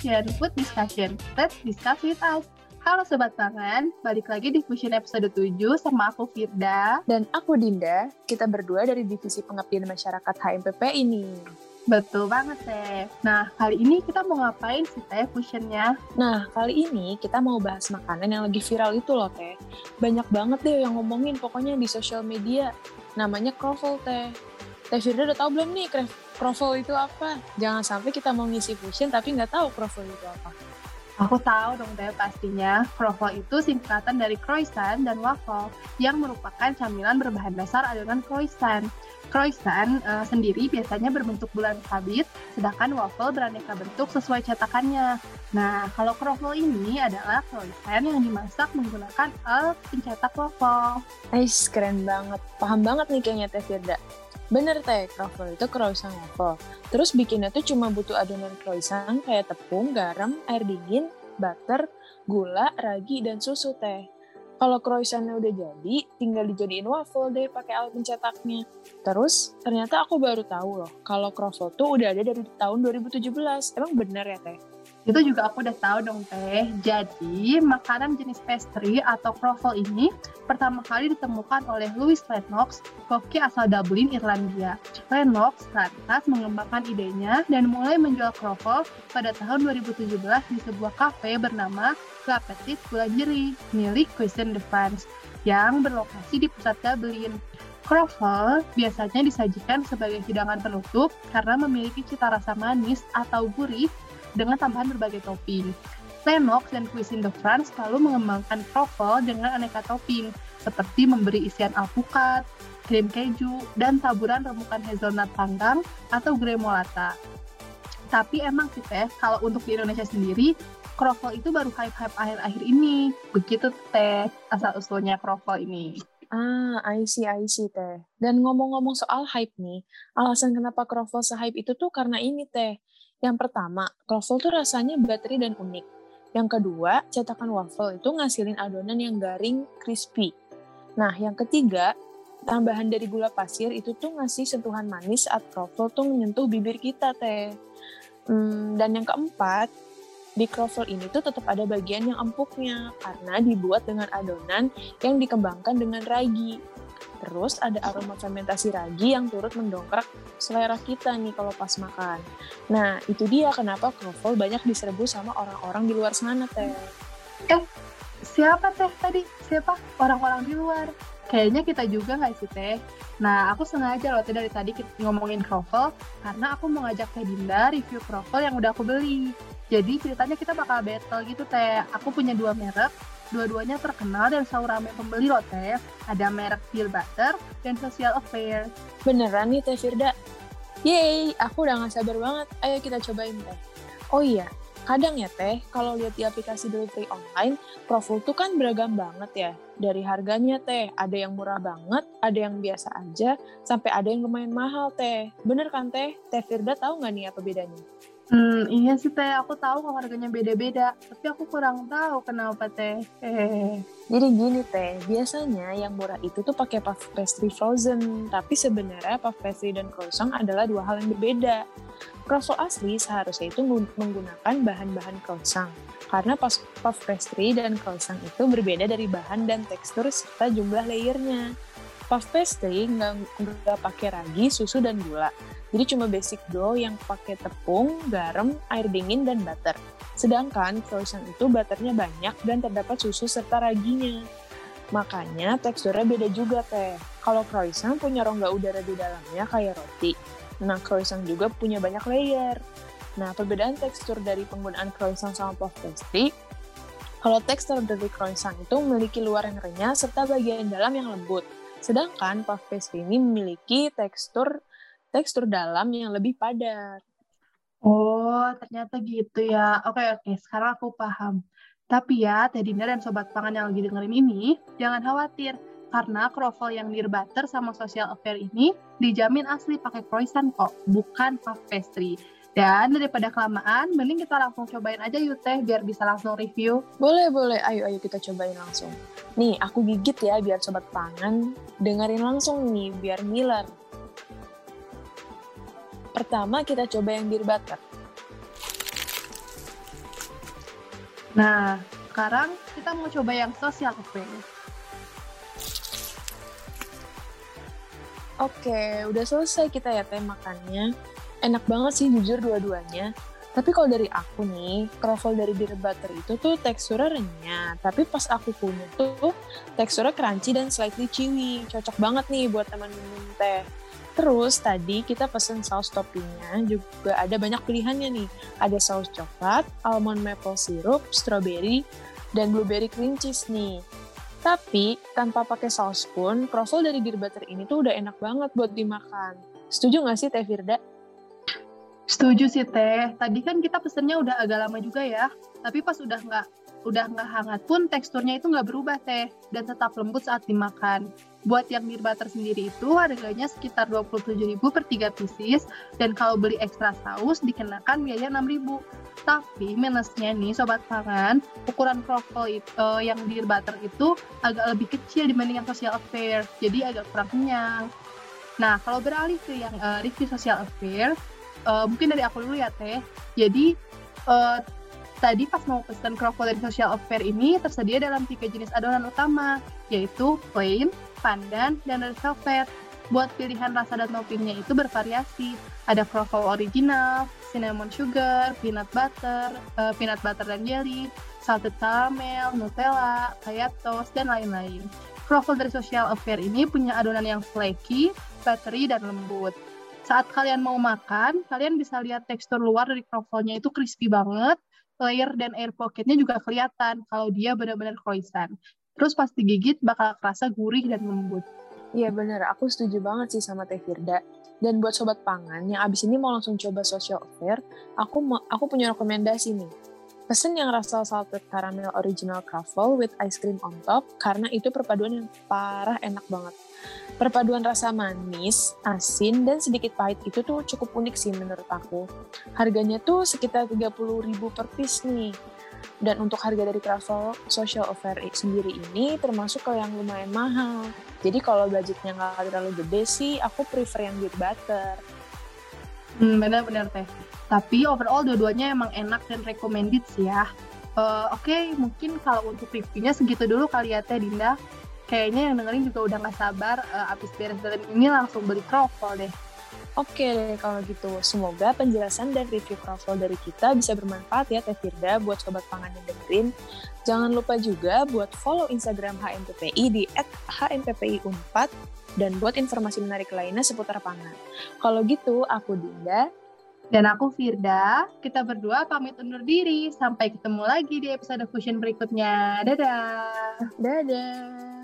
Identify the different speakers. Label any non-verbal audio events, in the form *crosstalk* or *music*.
Speaker 1: Fusion Food Discussion. Let's discuss with us. Halo Sobat Pangan, balik lagi di Fusion episode 7 sama aku Firda.
Speaker 2: Dan aku Dinda, kita berdua dari Divisi Pengabdian Masyarakat HMPP ini.
Speaker 1: Betul banget, Teh. Nah, kali ini kita mau ngapain sih, Teh, fusionnya?
Speaker 2: Nah, kali ini kita mau bahas makanan yang lagi viral itu loh, Teh. Banyak banget deh yang ngomongin pokoknya di sosial media. Namanya kroffel, Teh. Teh Firda udah tahu belum nih kroffel itu apa? Jangan sampai kita mau ngisi fusion tapi nggak tahu kroffel itu apa.
Speaker 1: Aku tahu dong Teh pastinya, kroffel itu singkatan dari croissant dan waffle yang merupakan camilan berbahan dasar adonan croissant. Croissant uh, sendiri biasanya berbentuk bulan sabit, sedangkan waffle beraneka bentuk sesuai cetakannya. Nah, kalau kroffel ini adalah croissant yang dimasak menggunakan alat pencetak waffle.
Speaker 2: Ais, keren banget. Paham banget nih kayaknya Teh Firda. Bener teh, kroffel itu croissant waffle. Terus bikinnya tuh cuma butuh adonan croissant kayak tepung, garam, air dingin, butter, gula, ragi, dan susu teh. Kalau croissantnya udah jadi, tinggal dijadiin waffle deh pakai alat pencetaknya. Terus, ternyata aku baru tahu loh, kalau kroffel tuh udah ada dari tahun 2017. Emang bener ya teh?
Speaker 1: Itu juga aku udah tahu dong teh. Jadi makanan jenis pastry atau croffle ini pertama kali ditemukan oleh Louis Lennox, koki asal Dublin, Irlandia. Lennox lantas mengembangkan idenya dan mulai menjual croffle pada tahun 2017 di sebuah kafe bernama La Petite Boulangerie milik Cuisine de France yang berlokasi di pusat Dublin. Croffle biasanya disajikan sebagai hidangan penutup karena memiliki cita rasa manis atau gurih dengan tambahan berbagai topping. Lennox dan Cuisine de France selalu mengembangkan kroffel dengan aneka topping, seperti memberi isian alpukat, krim keju, dan taburan remukan hazelnut panggang atau gremolata. Tapi emang sih teh, kalau untuk di Indonesia sendiri, kroffel itu baru hype-hype akhir-akhir ini. Begitu teh, asal-usulnya kroffel ini.
Speaker 2: Ah, I see, I see, Teh. Dan ngomong-ngomong soal hype nih, alasan kenapa kroffel se-hype itu tuh karena ini, Teh. Yang pertama, kroffel tuh rasanya bateri dan unik. Yang kedua, cetakan waffle itu ngasilin adonan yang garing, crispy. Nah, yang ketiga, tambahan dari gula pasir itu tuh ngasih sentuhan manis saat kroffel tuh menyentuh bibir kita, teh. Hmm, dan yang keempat, di kroffel ini tuh tetap ada bagian yang empuknya karena dibuat dengan adonan yang dikembangkan dengan ragi. Terus ada aroma fermentasi ragi yang turut mendongkrak selera kita nih kalau pas makan. Nah, itu dia kenapa kroffel banyak diserbu sama orang-orang di luar sana, Teh.
Speaker 1: Eh, siapa Teh tadi? Siapa? Orang-orang di luar. Kayaknya kita juga nggak sih, Teh? Nah, aku sengaja loh Teh dari tadi ngomongin kroffel karena aku mau ngajak Teh Dinda review kroffel yang udah aku beli. Jadi ceritanya kita bakal battle gitu, Teh. Aku punya dua merek, Dua-duanya terkenal dan selalu ramai pembeli loh Teh. Ada merek Pure Butter dan Social Affair.
Speaker 2: Beneran nih Teh Firda? Yeay, aku udah gak sabar banget. Ayo kita cobain Teh. Oh iya, kadang ya Teh, kalau lihat di aplikasi delivery online, profil tuh kan beragam banget ya. Dari harganya Teh, ada yang murah banget, ada yang biasa aja, sampai ada yang lumayan mahal Teh. Bener kan Teh? Teh Firda tahu nggak nih apa bedanya?
Speaker 1: Hmm, iya sih teh, aku tahu kalau harganya beda-beda, tapi aku kurang tahu kenapa teh. *laughs*
Speaker 2: Jadi gini teh, biasanya yang murah itu tuh pakai puff pastry frozen, tapi sebenarnya puff pastry dan croissant adalah dua hal yang berbeda. Croissant asli seharusnya itu menggunakan bahan-bahan croissant, karena puff pastry dan croissant itu berbeda dari bahan dan tekstur serta jumlah layernya. Puff pastry nggak pakai ragi, susu, dan gula. Jadi cuma basic dough yang pakai tepung, garam, air dingin, dan butter. Sedangkan croissant itu butternya banyak dan terdapat susu serta raginya. Makanya teksturnya beda juga teh. Kalau croissant punya rongga udara di dalamnya kayak roti. Nah croissant juga punya banyak layer. Nah perbedaan tekstur dari penggunaan croissant sama puff pastry kalau tekstur dari croissant itu memiliki luar yang renyah serta bagian dalam yang lembut. Sedangkan puff pastry ini memiliki tekstur tekstur dalam yang lebih padat.
Speaker 1: Oh, ternyata gitu ya. Oke, oke. Sekarang aku paham. Tapi ya, Teh Dinda dan Sobat Pangan yang lagi dengerin ini, jangan khawatir. Karena kroffel yang near butter sama social affair ini dijamin asli pakai croissant kok, bukan puff pastry. Dan daripada kelamaan, mending kita langsung cobain aja yuk teh, biar bisa langsung review.
Speaker 2: Boleh, boleh. Ayo, ayo kita cobain langsung. Nih, aku gigit ya biar sobat pangan dengerin langsung nih, biar ngiler. Pertama kita coba yang bir butter.
Speaker 1: Nah, sekarang kita mau coba yang social affair.
Speaker 2: Oke, udah selesai kita ya teh makannya. Enak banget sih jujur dua-duanya. Tapi kalau dari aku nih, kroffel dari beer butter itu tuh teksturnya renyah. Tapi pas aku punya tuh teksturnya crunchy dan slightly chewy. Cocok banget nih buat teman minum teh. Terus tadi kita pesen saus toppingnya juga ada banyak pilihannya nih. Ada saus coklat, almond maple syrup, strawberry, dan blueberry cream cheese nih. Tapi tanpa pakai saus pun, kroffel dari beer butter ini tuh udah enak banget buat dimakan. Setuju nggak sih Teh Firda?
Speaker 1: Setuju sih Teh. Tadi kan kita pesennya udah agak lama juga ya. Tapi pas udah nggak udah nggak hangat pun teksturnya itu nggak berubah Teh dan tetap lembut saat dimakan. Buat yang beer butter sendiri itu harganya sekitar 27.000 per 3 pieces dan kalau beli ekstra saus dikenakan biaya 6.000. Tapi minusnya nih sobat pangan, ukuran kroffel itu uh, yang di butter itu agak lebih kecil dibanding yang social affair, jadi agak kurang kenyang. Nah, kalau beralih ke yang uh, review social affair, uh, mungkin dari aku dulu ya Teh. Jadi uh, tadi pas mau pesan dari social affair ini tersedia dalam tiga jenis adonan utama, yaitu plain, pandan, dan red velvet. Buat pilihan rasa dan toppingnya itu bervariasi. Ada kroffel original, cinnamon sugar, peanut butter, uh, peanut butter dan jelly, salted caramel, Nutella, kayak toast, dan lain-lain. Kroffel dari Social Affair ini punya adonan yang flaky, buttery, dan lembut. Saat kalian mau makan, kalian bisa lihat tekstur luar dari kroffelnya itu crispy banget, layer dan air pocketnya juga kelihatan kalau dia benar-benar croissant. Terus pas digigit bakal kerasa gurih dan lembut.
Speaker 2: Iya bener, aku setuju banget sih sama Teh Firda. Dan buat sobat pangan yang abis ini mau langsung coba social affair, aku aku punya rekomendasi nih. Pesen yang rasa salted caramel original truffle with ice cream on top karena itu perpaduan yang parah enak banget. Perpaduan rasa manis, asin, dan sedikit pahit itu tuh cukup unik sih menurut aku. Harganya tuh sekitar 30 ribu per piece nih. Dan untuk harga dari travel social affair sendiri ini termasuk ke yang lumayan mahal. Jadi kalau budgetnya nggak terlalu gede sih, aku prefer yang beer butter.
Speaker 1: Hmm, benar-benar teh. Tapi overall dua-duanya emang enak dan recommended sih ya. Uh, Oke, okay, mungkin kalau untuk reviewnya segitu dulu kali ya Teh Dinda. Kayaknya yang dengerin juga udah nggak sabar uh, abis beres dari ini langsung beli kroffel deh.
Speaker 2: Oke deh kalau gitu. Semoga penjelasan dan review kroffel dari kita bisa bermanfaat ya Teh Firda buat sobat pangan yang dengerin. Jangan lupa juga buat follow Instagram HMPPI di @hmppi4 dan buat informasi menarik lainnya seputar pangan. Kalau gitu, aku Dinda.
Speaker 1: Dan aku Firda, kita berdua pamit undur diri. Sampai ketemu lagi di episode Fusion berikutnya. Dadah!
Speaker 2: Dadah!